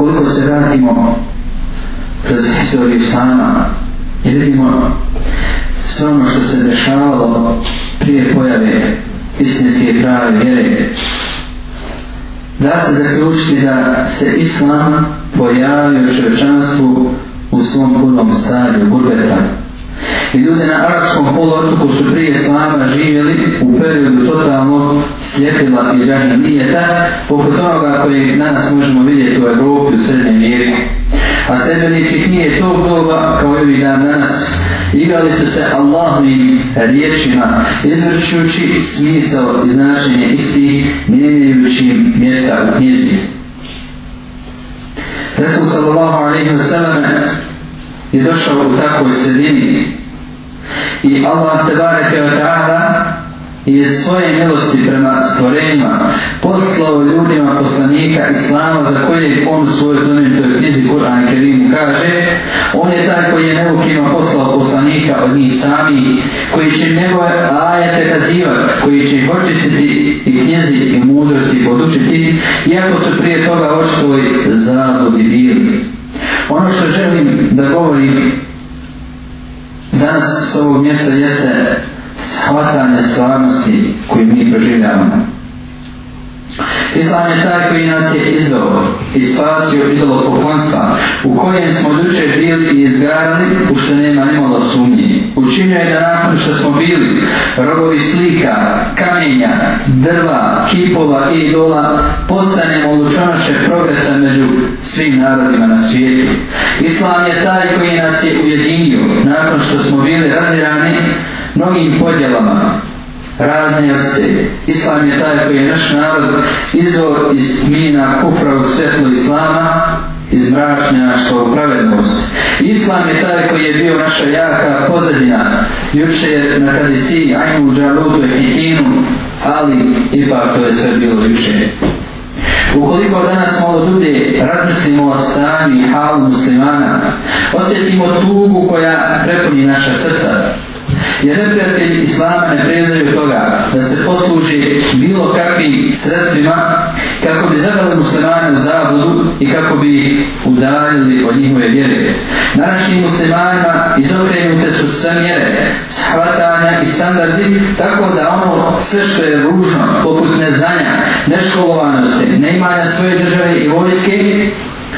ukoliko se vratimo kroz historiju sama i vidimo sve ono što se dešavalo prije pojave istinske i prave vjere da se zaključiti da se islam pojavio u čovječanstvu u svom punom stadiju gurbeta. I ljudi na arapskom polotoku su prije slama živjeli u periodu totalnog slijepila i džahilijeta, poput onoga koji danas možemo vidjeti u Evropi u srednjem miru. A sedmenici knije tog doba kao i dan danas igrali su se Allahovim riječima, izvršujući smisao i značenje isti, mijenjujući mjesta u knjizi. Resul sallallahu alaihi wa sallam je došao u takvoj sredini i Allah te bareke od rada i je svoje milosti prema stvorenjima poslao ljudima poslanika Islama za koje on u svojoj donetoj knjizi Kur'an Kerim kaže on je taj koji je nevukima poslao poslanika od njih sami koji će njegove ajete kazivati koji će ih očistiti i knjezi i mudrosti podučiti iako su prije toga očitovi zadovi bili mjesta jeste shvatanje stvarnosti koju mi proživljavamo. Islam je taj koji nas je i spasio idolo poklonstva u kojem smo duče bili i izgradili u što nema nemalo sumnje. Učinio je da nakon što smo bili robovi slika, kamenja, drva, kipova i idola postanemo lučanoše progresa među svim narodima na svijetu. Islam je taj koji nas je ujedinio nakon što smo bili razirani mnogim podjelama raznio se. Islam je taj koji je naš narod izvo iz tmina kufra u svetlu Islama iz mrašnja što pravednost. Islam je taj koji je bio naša jaka pozadina. Juče je na kada si ajmu džalutu i hinu, ali ipak to je sve bilo juče. Ukoliko danas malo dude razmislimo o stanju i halu muslimana, osjetimo tugu koja prepuni naša srca, Jer neprijatelji Islama ne prezaju toga da se posluži bilo kakvim sredstvima kako bi zadali muslimane u zabudu i kako bi udaljili od njihove vjere. Našim muslimanima izokrenute su sve mjere, shvatanja i standardi tako da ono sve što je ružno, poput neznanja, neškolovanosti, neimanja svoje države i vojske,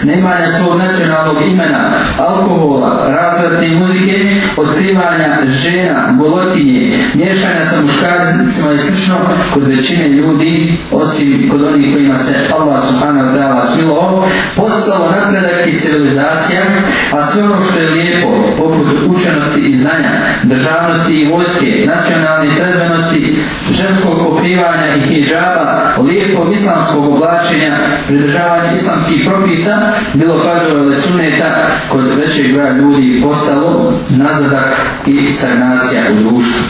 neimanja svog nacionalnog imena, alkohola, razvratne muzike, otkrivanja žena, bolotinje, mješanja sa muškarcima i slično, kod većine ljudi, osim kod onih kojima se Allah subhanahu wa ta'ala smilo, postalo napredak i civilizacija, a sve ono što je lijepo, poput učenosti i znanja, državnosti i vojske, nacionalne trezvenosti, ženskog pokrivanja i hijžaba, lijepog islamskog oblačenja, pridržavanja islamskih propisa, bilo kazovali suneta kod većeg broja ljudi postalo nazadak i stagnacija u društvu.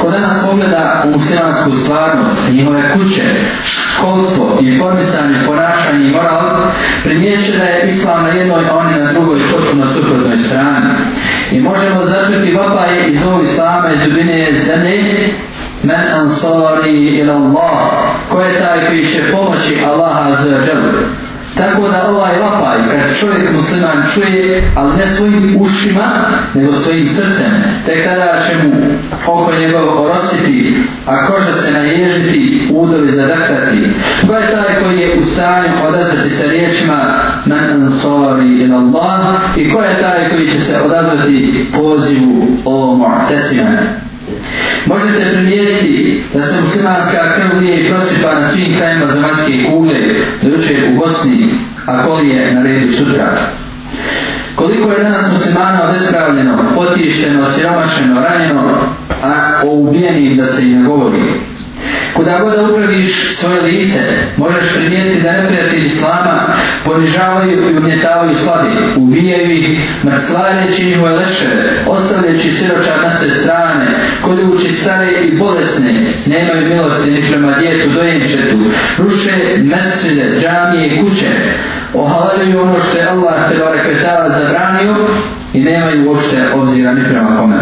Kod nas pogleda u muslimansku stvarnost, njihove kuće, školstvo, informisanje, ponašanje i moral, primjeće da je islam na jednoj, a oni na drugoj, potpuno suprotnoj strani. I možemo začuti vapaje iz ovog islama, iz dubine zemlje, men ansari ila Allah ko je taj koji će pomoći Allaha za džabu tako da ovaj vapaj kad čovjek musliman čuje ali ne svojim ušima nego svojim srcem te kada će mu oko njegovo orositi a koža se naježiti udovi zadaktati ko je taj koji je u stanju odazvati sa riječima men ansari ila Allah i ko je taj koji će se odazvati pozivu o mu'tesimene Možete primijetiti da se muslimanska krv nije prosipa na svim krajima zemaljske kugle, doduče u Bosni, a koli je na redu sutra. Koliko je danas muslimana obespravljeno, potišteno, siromašeno, ranjeno, a o ubijenim da se i ne govori. Kuda god da upraviš svoje lice, možeš primijetiti da ne prijatelj Islama ponižavaju i ugnjetavaju slabi, ubijaju ih, mrtvareći njihove leše, ostavljajući siroča na sve strane, koljući stare i bolesne, nemaju milosti ni prema djetu dojenčetu, ruše mrtvide, džamije i kuće, ohalaju ono što je Allah te barakvetala zabranio i nemaju uopšte obzira ni prema kome.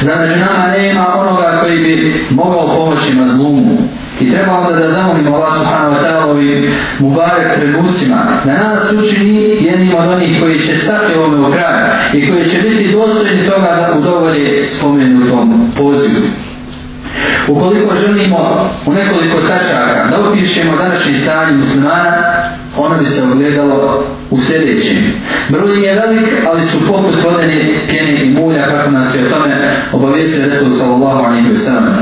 Za među nama nema onoga koji bi mogao pomoći mazlumu, I treba onda da zamolimo Allah subhanahu wa ta'ala ovim mubarek trenucima, da na nas učini jednim od onih koji će stati ovome u kraju i koji će biti dostojni toga da udovolje spomenu tom pozivu. Ukoliko želimo u nekoliko tačaka da upišemo današnji stanje muslimana, ono bi se ogledalo u sljedećem. Brojim je velik, ali su poput vodene pjene i mulja, kako nas je o tome obavijestio Resul sallallahu alaihi wa sallam.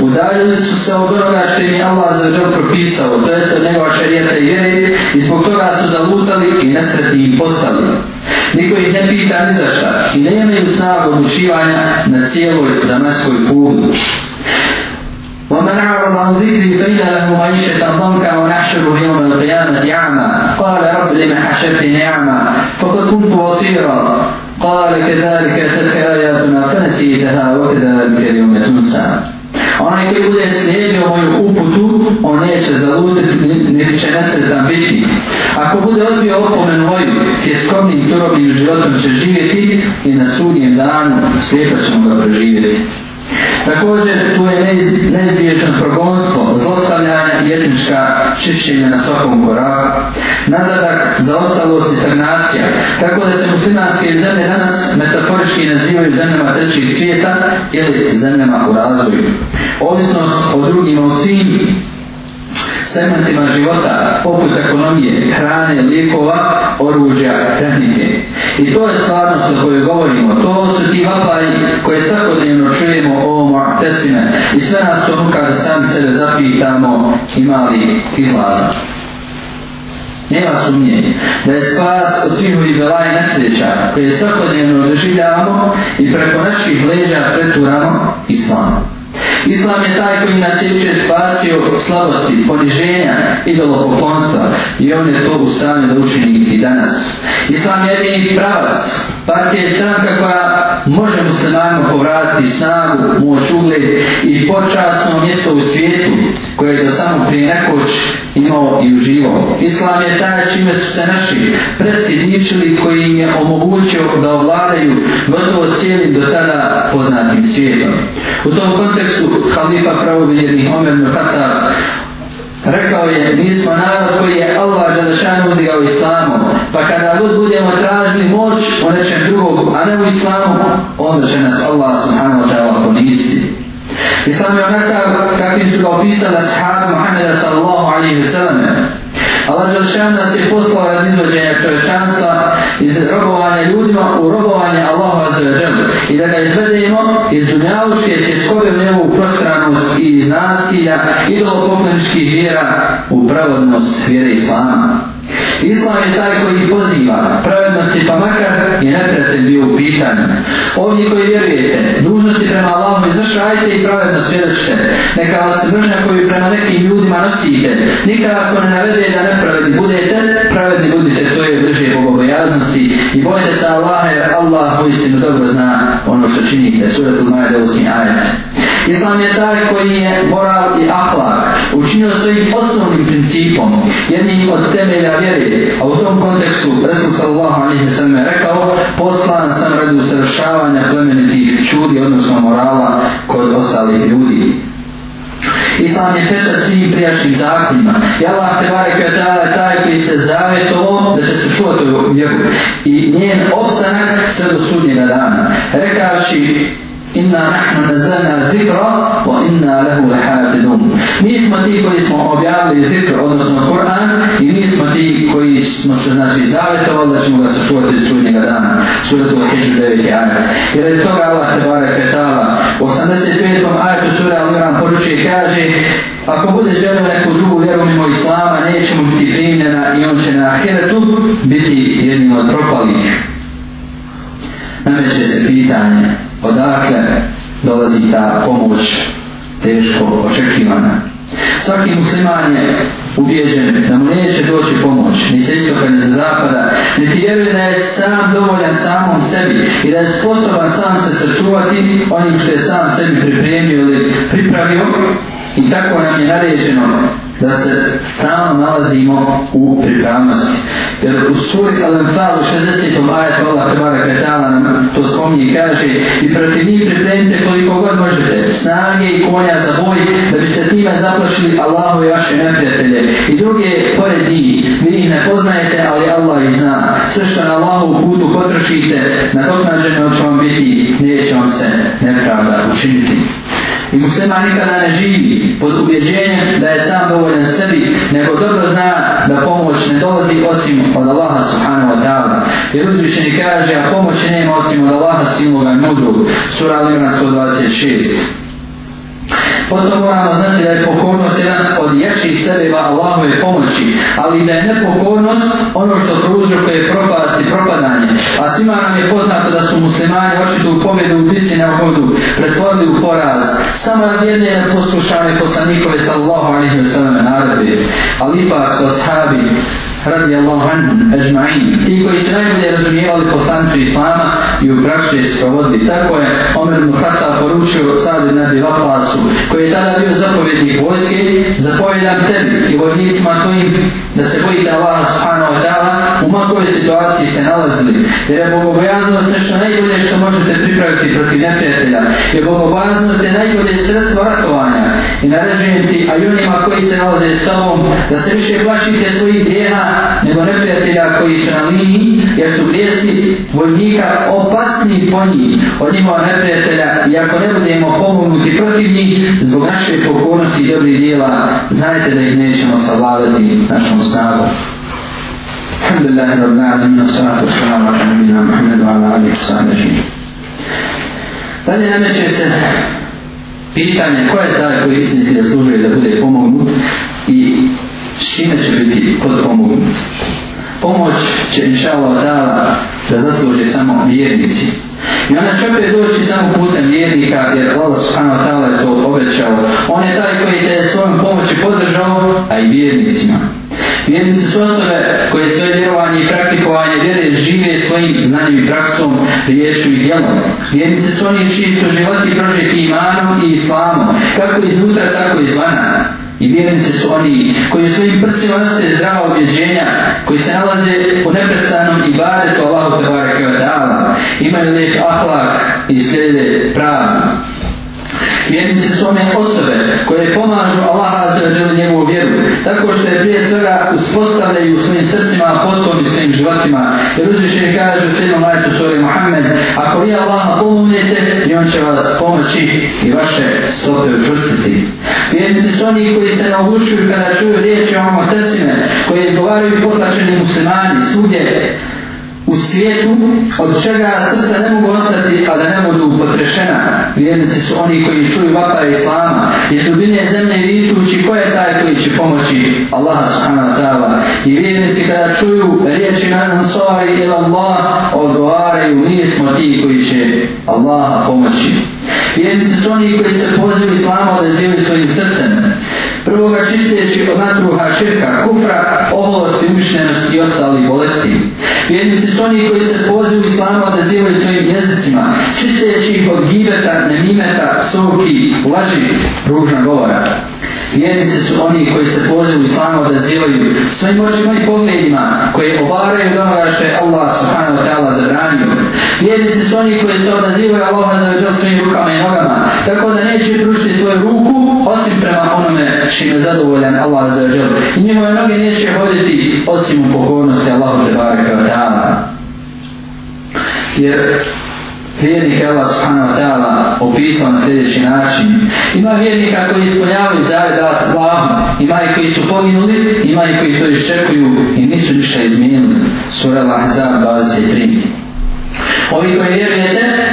Udaljili su se od onoga što im je Allah za žel propisao, to jest od njegova šarijeta i vjeri, i zbog toga su zalutali i nesretni im postali. Niko ih ne pita ni za šta i ne imaju snagu odlučivanja na cijeloj zamaskoj pulu. وَمَنْ عَرَضَ عَنْ ذِكْرِ فَيْدَ لَهُ مَيْشَ تَنْضَمْكَ وَنَحْشَرُ هِمَ القيامة أعمى قال رب لم حشرتني أعمى فقد كنت بصيرا قال كذلك أتتك آياتنا فنسيتها وكذلك اليوم تنسى Onaj koji bude slijedio moju uputu, on neće zalutiti, niti će nesretan biti. Ako bude odbio opomenu moju, tje skromnim turobnim životom će živjeti i na sudnjem danu slijepa ćemo ga preživjeti. Također, tu je neiz, neizbiječan progonstvo, zlostavljanje i etnička čišćenja na svakom koraku. Nadadak za ostalost i stagnacija, tako da se muslimanske zemlje danas metaforički nazivaju zemljama trećih svijeta ili zemljama u razvoju. Ovisnost o drugim o svim segmentima života, poput ekonomije, hrane, lijekova, oruđa, tehnike. I to je stvarnost o kojoj govorimo. To su ti vapaji koje svakodnevno čujemo o muatesime. I sve nas to kada sam sebe zapitamo ima li izlaza. Nema sumnje da je spas od svih ovih vela i nesreća koje svakodnevno doživljavamo i preko naših leđa preturamo islamu. Islam je taj koji nas je učer spasio od slabosti, poniženja, idolopofonstva i on je to u stanju da učini i danas. Islam je jedini pravac, partija je stranka koja može muslimanima povratiti snagu, moć ugled i počasno mjesto u svijetu koje je do samo prije nekoć imao i uživao. Islam je taj čime su se naši predsi izničili koji im je omogućio da ovladaju gotovo cijelim do tada poznatim svijetom. U tom kontekstu su halifa pravobiljeni Omer Mkata rekao je, mi smo narod koji je Allah za zašan uzdigao islamu, pa kada god budemo tražili moć u nečem drugog, a ne u islamu, onda će nas Allah subhanahu wa ta'ala ponisti. Islam je onakav kakvim su ga opisala sahaba Muhammeda sallallahu alaihi wa sallam, Allah Đelšan nas je poslao rad izvođenja čovječanstva iz robovanja ljudima u robovanje Allahu Azzeveđan i da ga izvedemo iz dunjaluške tjeskove u njegovu prostranost i iz nasilja i do pokloničkih vjera u pravodnost vjere Islama. Islam je taj koji poziva pravednosti pa makar i nepretel bio u pitanju. Ovdje koji vjerujete, dužnosti prema Allahom izvršajte i pravedno svjedočite. Neka vas vršnja koju prema nekim ljudima nosite, nikada ako ne navede da nepravedni budete, pravedni budite, to je drže bogobojaznosti i bojte se Allaha jer Allah u istinu dobro zna ono što činite. Suratul Majda Usmi Ajat. Islam je taj koji je moral i ahlak učinio svojim osnovnim principom, jednim od temelja vjere, a u tom kontekstu Resul sallallahu alaihi sallam je rekao, poslan sam radi usrašavanja plemenitih čudi, odnosno morala kod ostalih ljudi. Islam je peta svih prijašnjih zakonima. I Allah te bare kao taj, taj koji se zavjeto da će se čuvati u vjeru. I njen ostanak sve do sudnjega dana. Rekavši إنا نحن نزلنا الذكر وإنا له لحافظون نسمة كل اسم أبيال الذكر أو اسم القرآن نسمة كل اسم سناسي زابت والله شمو غسر شوة تسوين قدام سورة الحجر دائك آية إذا تتوقع الله تبارك وتعالى وسنسي تويتم آية سورة الله عن فرشي كاجي Ako bude želio neku drugu vjeru mimo Islama, nećemo biti primljena i on će na ahiretu biti jednim od propalih. Nameće se pitanje, odakle dolazi ta pomoć teško očekivana. Svaki musliman je ubijeđen da mu neće doći pomoć, ni se istoka, ni za zapada, ne ti vjeruje da je sam dovoljan samom sebi i da je sposoban sam se sačuvati onim što je sam sebi pripremio ili pripravio i tako nam je naređeno da se stalno nalazimo u pripravnosti. Jer u suri Al-Anfal u 60. majet Allah Tebara Kretala nam to spominje i kaže i protiv njih pripremite koliko god možete snage i konja za boj da biste time zaplašili Allahu i vaše neprijatelje. I drugi je pored njih, vi ih ne poznajete ali Allah ih zna. Sve što na Allahu putu potrošite na tog nađenja će vam biti neće vam se nepravda učiniti. I musliman nikada ne živi pod ubjeđenjem da je sam dovoljan sebi, nego dobro zna da pomoć ne dolazi osim od Allaha subhanahu wa ta'ala. Jer uzvišeni kaže, a pomoć nema osim od Allaha silnoga i mudrog. Sura Al-Imran 126. Potom moramo znati da je pokornost jedan od jačih sebeva Allahove pomoći, ali da je nepokornost ono što prouzruka je propast i propadanje. A svima nam je poznato da su muslimani očito u pobjedu u bici na hodu pretvorili u poraz. Samo rad jedne je poslušane poslanikove sallahu alaihi wa sallam narebe. Ali ipak, oshabi, radi Allahu an ajma'in. Ti koji će najbolje razumijevali poslanicu Islama i u praksu sprovodili. Tako je Omer Muhata poručio sad na Bivaklasu, koji je tada bio zapovjednik vojske, zapovjedam tebi i vojnicima tvojim da se bojite Allaha subhanahu wa ta'ala u kakvoj situaciji se nalazili. Jer je bogobojaznost nešto najbolje što možete pripraviti protiv neprijatelja. Jer bogobojaznost je najbolje sredstvo ratovanja. I naređujem ti, a i onima koji se nalaze s tobom, da se više plašite svojih djena nego neprijatelja koji su na liniji, jer su grijesi vojnika opasni po njih. Od njima neprijatelja, i ako ne budemo pomognuti protiv njih, zbog naše pokornosti i dobrih djela, znajte da ih nećemo savladati našom snagom. الحمد لله رب العالمين والصلاة والسلام على نبينا محمد وعلى آله وصحبه أجمعين. Dalje nameće se pitanje ko je taj koji istinski zaslužuje da bude pomognut i s čime će biti kod pomognut. Pomoć će inša dala da zasluže samo vjernici. I ona će opet doći samo putem vjernika jer Allah subhanahu wa ta'ala je to obećao. On je taj koji te svojom pomoći podržao, a i vjernicima. Vjernici su osobe koje svoje vjerovanje i praktikovanje vjere žive svojim znanjem i praksom, riječom i djelom. Vjernici su oni čiji su životi prožeti imanom i islamom, kako iznutra, tako i zvana. I vjernici su oni koji u svojim prsima nose zdrava objeđenja, koji se nalaze u neprestanom i baretu Allahu Tebara Kevata Imaju lijep ahlak i slijede pravno. Vjernici su one osobe koje pomažu Allaha za želu njegovu vjeru, tako što je prije svega uspostavljaju u svojim srcima, potom i svojim životima. Jer uzviše je kaže u svijetom majtu suri Muhammed, ako vi Allaha pomunete, i on će vas pomoći i vaše stope učustiti. Vjernici su oni koji se naogušuju kada čuju riječi o mamotecine, koji izgovaraju potlačeni muslimani, sudjeve, svijetu od čega srca ne mogu ostati a da ne budu potrešena. Vjernici su oni koji čuju vapa Islama i dubine zemlje i istući ko je taj koji će pomoći Allah subhanahu wa ta'ala. I vjernici kada čuju riječi na nasovi ili Allah odgovaraju mi smo ti koji će Allaha pomoći. Vjernici su oni koji se pozivu Islama da zivaju svojim srcem prvo ga čistijeći od natruha širka, kufra, ovolosti, umišljenosti i ostali bolesti. Vjernici su oni koji se pozivu islama da zivaju svojim jezicima, čistijeći ih od gibeta, nemimeta, suki, laži, ružna govora vjernice su oni koji se pozivu i slanu odazivaju svojim očima i pogledima koje obavljaju do onoga što je Allah subhanahu wa ta'ala zabranio. Vjernice su oni koji se odazivaju Allah za ođel svojim rukama i nogama, tako da neće društiti svoju ruku osim prema onome čim je zadovoljan Allah za ođel. I njihove noge neće hoditi osim u pokornosti Allah za ođel. Jer vjernik Allah subhanahu wa ta'ala opisao na sljedeći način. Ima vjernika koji ispunjavaju zavet Allahom, ima i koji su poginuli, ima i koji to iščekuju i nisu ništa izmijenili. Sura Allah 23. Ovi koji vjerujete,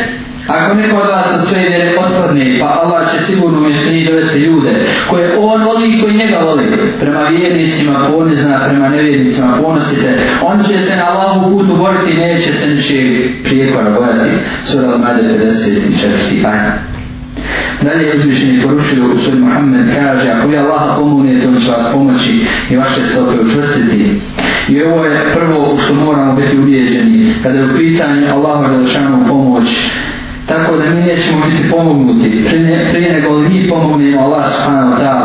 Ako neko od vas od sve vjere otvorni, pa Allah će sigurno među njih dovesti ljude koje on voli i koji njega voli, prema vjernicima ponizna, prema nevjernicima ponosite, on će se na Allahu putu boriti i neće se niče prijekora bojati. Sura Al-Mahde 54. Ajna. Dalje je uzvišenje poručio u svoj Muhammed kaže ako vi Allaha pomunete on će vas pomoći i vaše stope učvrstiti. I ovo je prvo u što moramo biti ubijeđeni kada je u pitanju Allaha za pomoć tako da mi nećemo biti pomognuti prije, prije nego li mi pomognemo Allah subhanahu wa ta'ala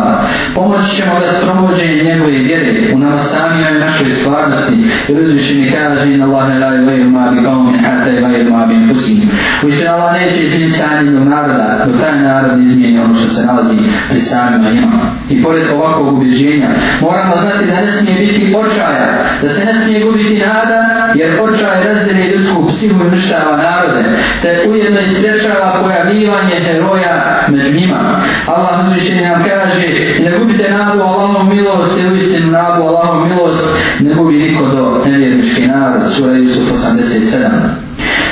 pomoći ćemo da sprovođenje njegove vjere u nas sami i našoj stvarnosti i razviše mi kaže in Allahe la i vajru ma bi kao min hata i vajru ma bi in pusi koji se Allah neće izmijeni tajni do naroda do taj narod izmijeni ono što se nalazi pri samima njima i pored ovakvog ubeđenja moramo znati da ne smije biti očaja da se ne smije gubiti nada jer očaj razdene ljudsku psihu i mrštava narode te ujedno isprečava pojavljivanje heroja među njima Allah uzvišeni nam kaže ne budu gubite nadu Allahom milost, ne uvište nadu Allahom milost, ne gubi niko do nevjerički narod, sura Jusuf 87.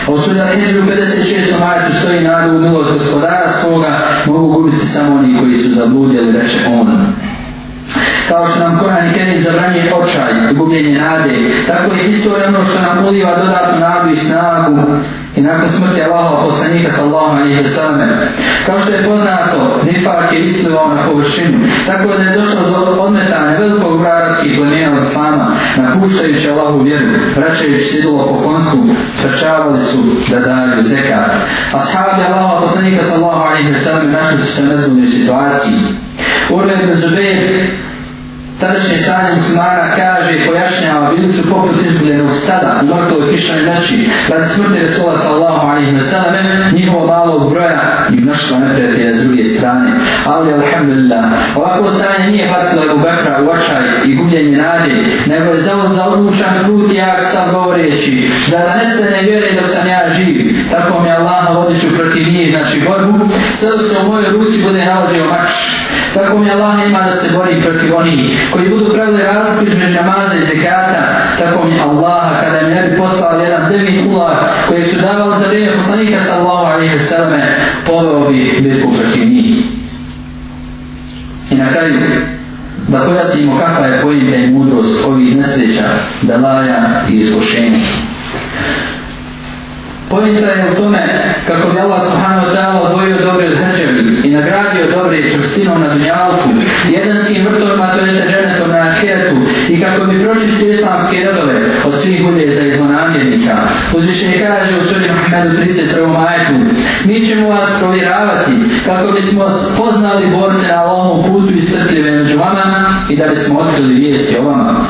U sura Hizbu 56. majtu stoji nadu u milost gospodara svoga, mogu gubiti samo oni koji su zabludili, reče on kao što nam Kuran i Kerim zabranje očaj, gubljenje nade, tako je isto ono što nam uliva dodatnu nadu i snagu i nakon smrti Allaha poslanika sallahu alaihi wa sallam. Kao što je poznato, nifak je islivao na površinu, tako da je došlo do odmetane velikog gradarskih plemena od slama, napuštajući Allahu vjeru, vraćajući sidulo po konsku, srčavali su da daju zekat. Ashabi Allaha poslanika sallahu alaihi wa sallam našli su se nezvodnoj situaciji, Urbe Zubir tadašnje stanje muslimana kaže, pojašnjava, bili su poput izgledne u sada, u mrtvoj kišnoj noći, kad smrti Resula sallahu alaihi wa sallam, njihova malog broja i mnoštva neprijatelja s druge strane. Ali, alhamdulillah, ovako stanje nije bacilo Ebu Bekra u očaj i gubljenje nade, nego je zelo za odlučan put i jak sam govoreći, da da nestane vjere dok sam ja živ, tako mi Allah vodit ću protiv nije znači borbu, sve se u mojoj ruci bude nalazio mač, tako mi Allah nema da se bori protiv onih koji budu pravili razliku između namaza i zekata, tako mi Allaha, kada mi ne bi poslao jedan devni ular koji su davali za vrijeme poslanika sallahu alaihi wa sallame, poveo bi bez pogreške mi. I na kraju, da pojasnimo kakva je pojenta i mudrost ovih nesreća, belaja i iskušenja. Pojenta je u tome kako bi Allah subhanahu wa ta'ala odvojio dobre zrađevi i nagradio dobre čustinom na dunjalku, jedanskim vrtovima, to jeste ženetom na ahiretu i kako bi pročišti islamske redove od svih uljeza i zlonamjernika. Uzvišenje kaže u suri Muhammedu 33. majku, mi ćemo vas provjeravati kako bismo spoznali borce na ovom putu i srtljive među vama i da bismo otkrili vijesti o vama.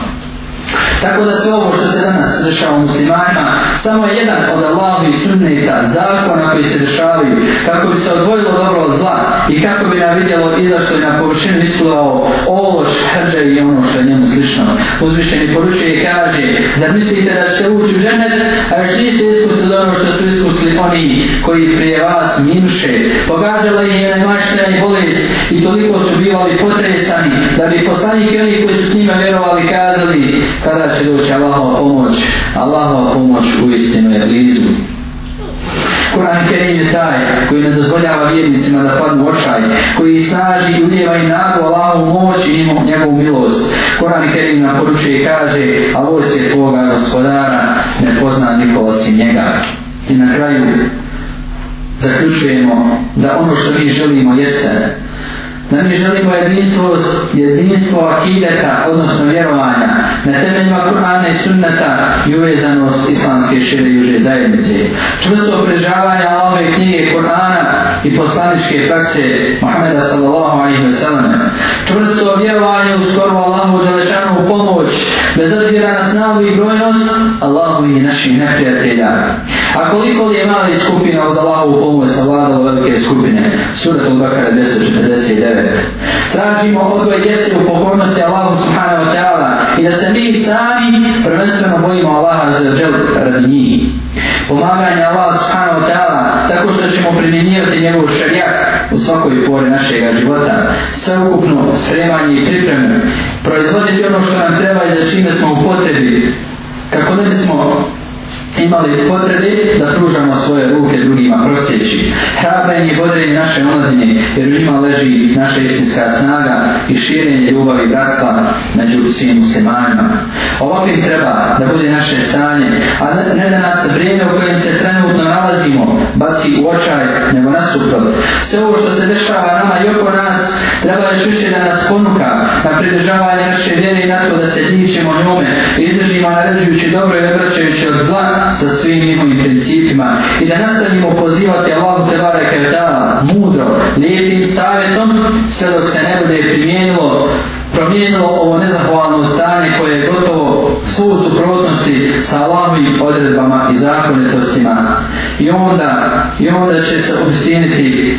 Tako da to ovo što se danas dešava muslimanima, samo je jedan od Allahovi sunneta, zakona koji se dešavaju, kako bi se odvojilo dobro od zla i kako bi na vidjelo izašlo i na površinu mislilo ovo šeđe i ono što je njemu slično. Uzvišćen i poručuje i kaže, zar mislite da ćete ući u ženet, a još niste iskusili ono što su iskusili oni koji prije vas minuše, pogađala ih je nemaštena i bolest i toliko su bivali potresani, da bi poslanik i oni koji su s njima vjerovali kazali, kada svjedoči Allahova pomoć, Allahova pomoć u istinu je blizu. Kur'an Kerim je taj koji ne dozvoljava vjernicima da padnu očaj, koji snaži i uljeva i nadu Allahovu moć i njimu njegovu milost. Kur'an Kerim nam poručuje i kaže, a ovo je tvoga gospodara, ne pozna niko osim njega. I na kraju zaključujemo da ono što mi želimo jeste Znači želimo jedinstvo, jedinstvo akideta, odnosno vjerovanja, na temeljima Kur'ana i sunnata i uvezanost islamske šire i uže zajednice. Čvrsto prežavanja ove knjige Kur'ana i poslaničke prakse Muhammeda sallallahu alaihi wa sallam. Čvrsto vjerovanje u skoro Allahu zalešanu pomoć, bez odbira na snavu i brojnost, Allahu i naših neprijatelja. A koliko li je mali skupina od Allahu pomoć savladala velike skupine? Surat al-Bakara 1049. Tražimo od tvoje djece u pokornosti Allahu subhanahu wa ta'ala i da se mi sami prvenstveno bojimo Allaha za džel radi njih. Pomaganje Allaha subhanahu wa ta'ala tako što ćemo primjenjivati njegov šarijak u svakoj pori našeg života, sve ukupno spremanje i pripreme, proizvoditi ono što nam treba i za čime smo u potrebi, kako ne bismo imali potrebe da pružamo svoje ruke drugima prosjeći. Hrabrenje i bodrenje naše omladine, jer u njima leži naša istinska snaga i širenje ljubavi i bratstva među svim muslimanima. Ovakvim treba da bude naše stanje, a ne da nas vrijeme u kojem se trenutno nalazimo baci u očaj, nego nasuprot. Sve ovo što se dešava nama i oko nas, treba je šuće da nas ponuka na pridržavanje naše vjene i na to da se dničemo njome, izdržimo naređujući dobro i odvraćajući od zla, sa svim njihovim principima i da nastavimo pozivati Allahu te bareke da mudro, lijepim savjetom, sve dok se ne bude primijenilo, promijenilo ovo nezahvalno stanje koje je gotovo svu suprotnosti sa Allahovim odredbama i zakonitostima. I onda, i onda će se obstiniti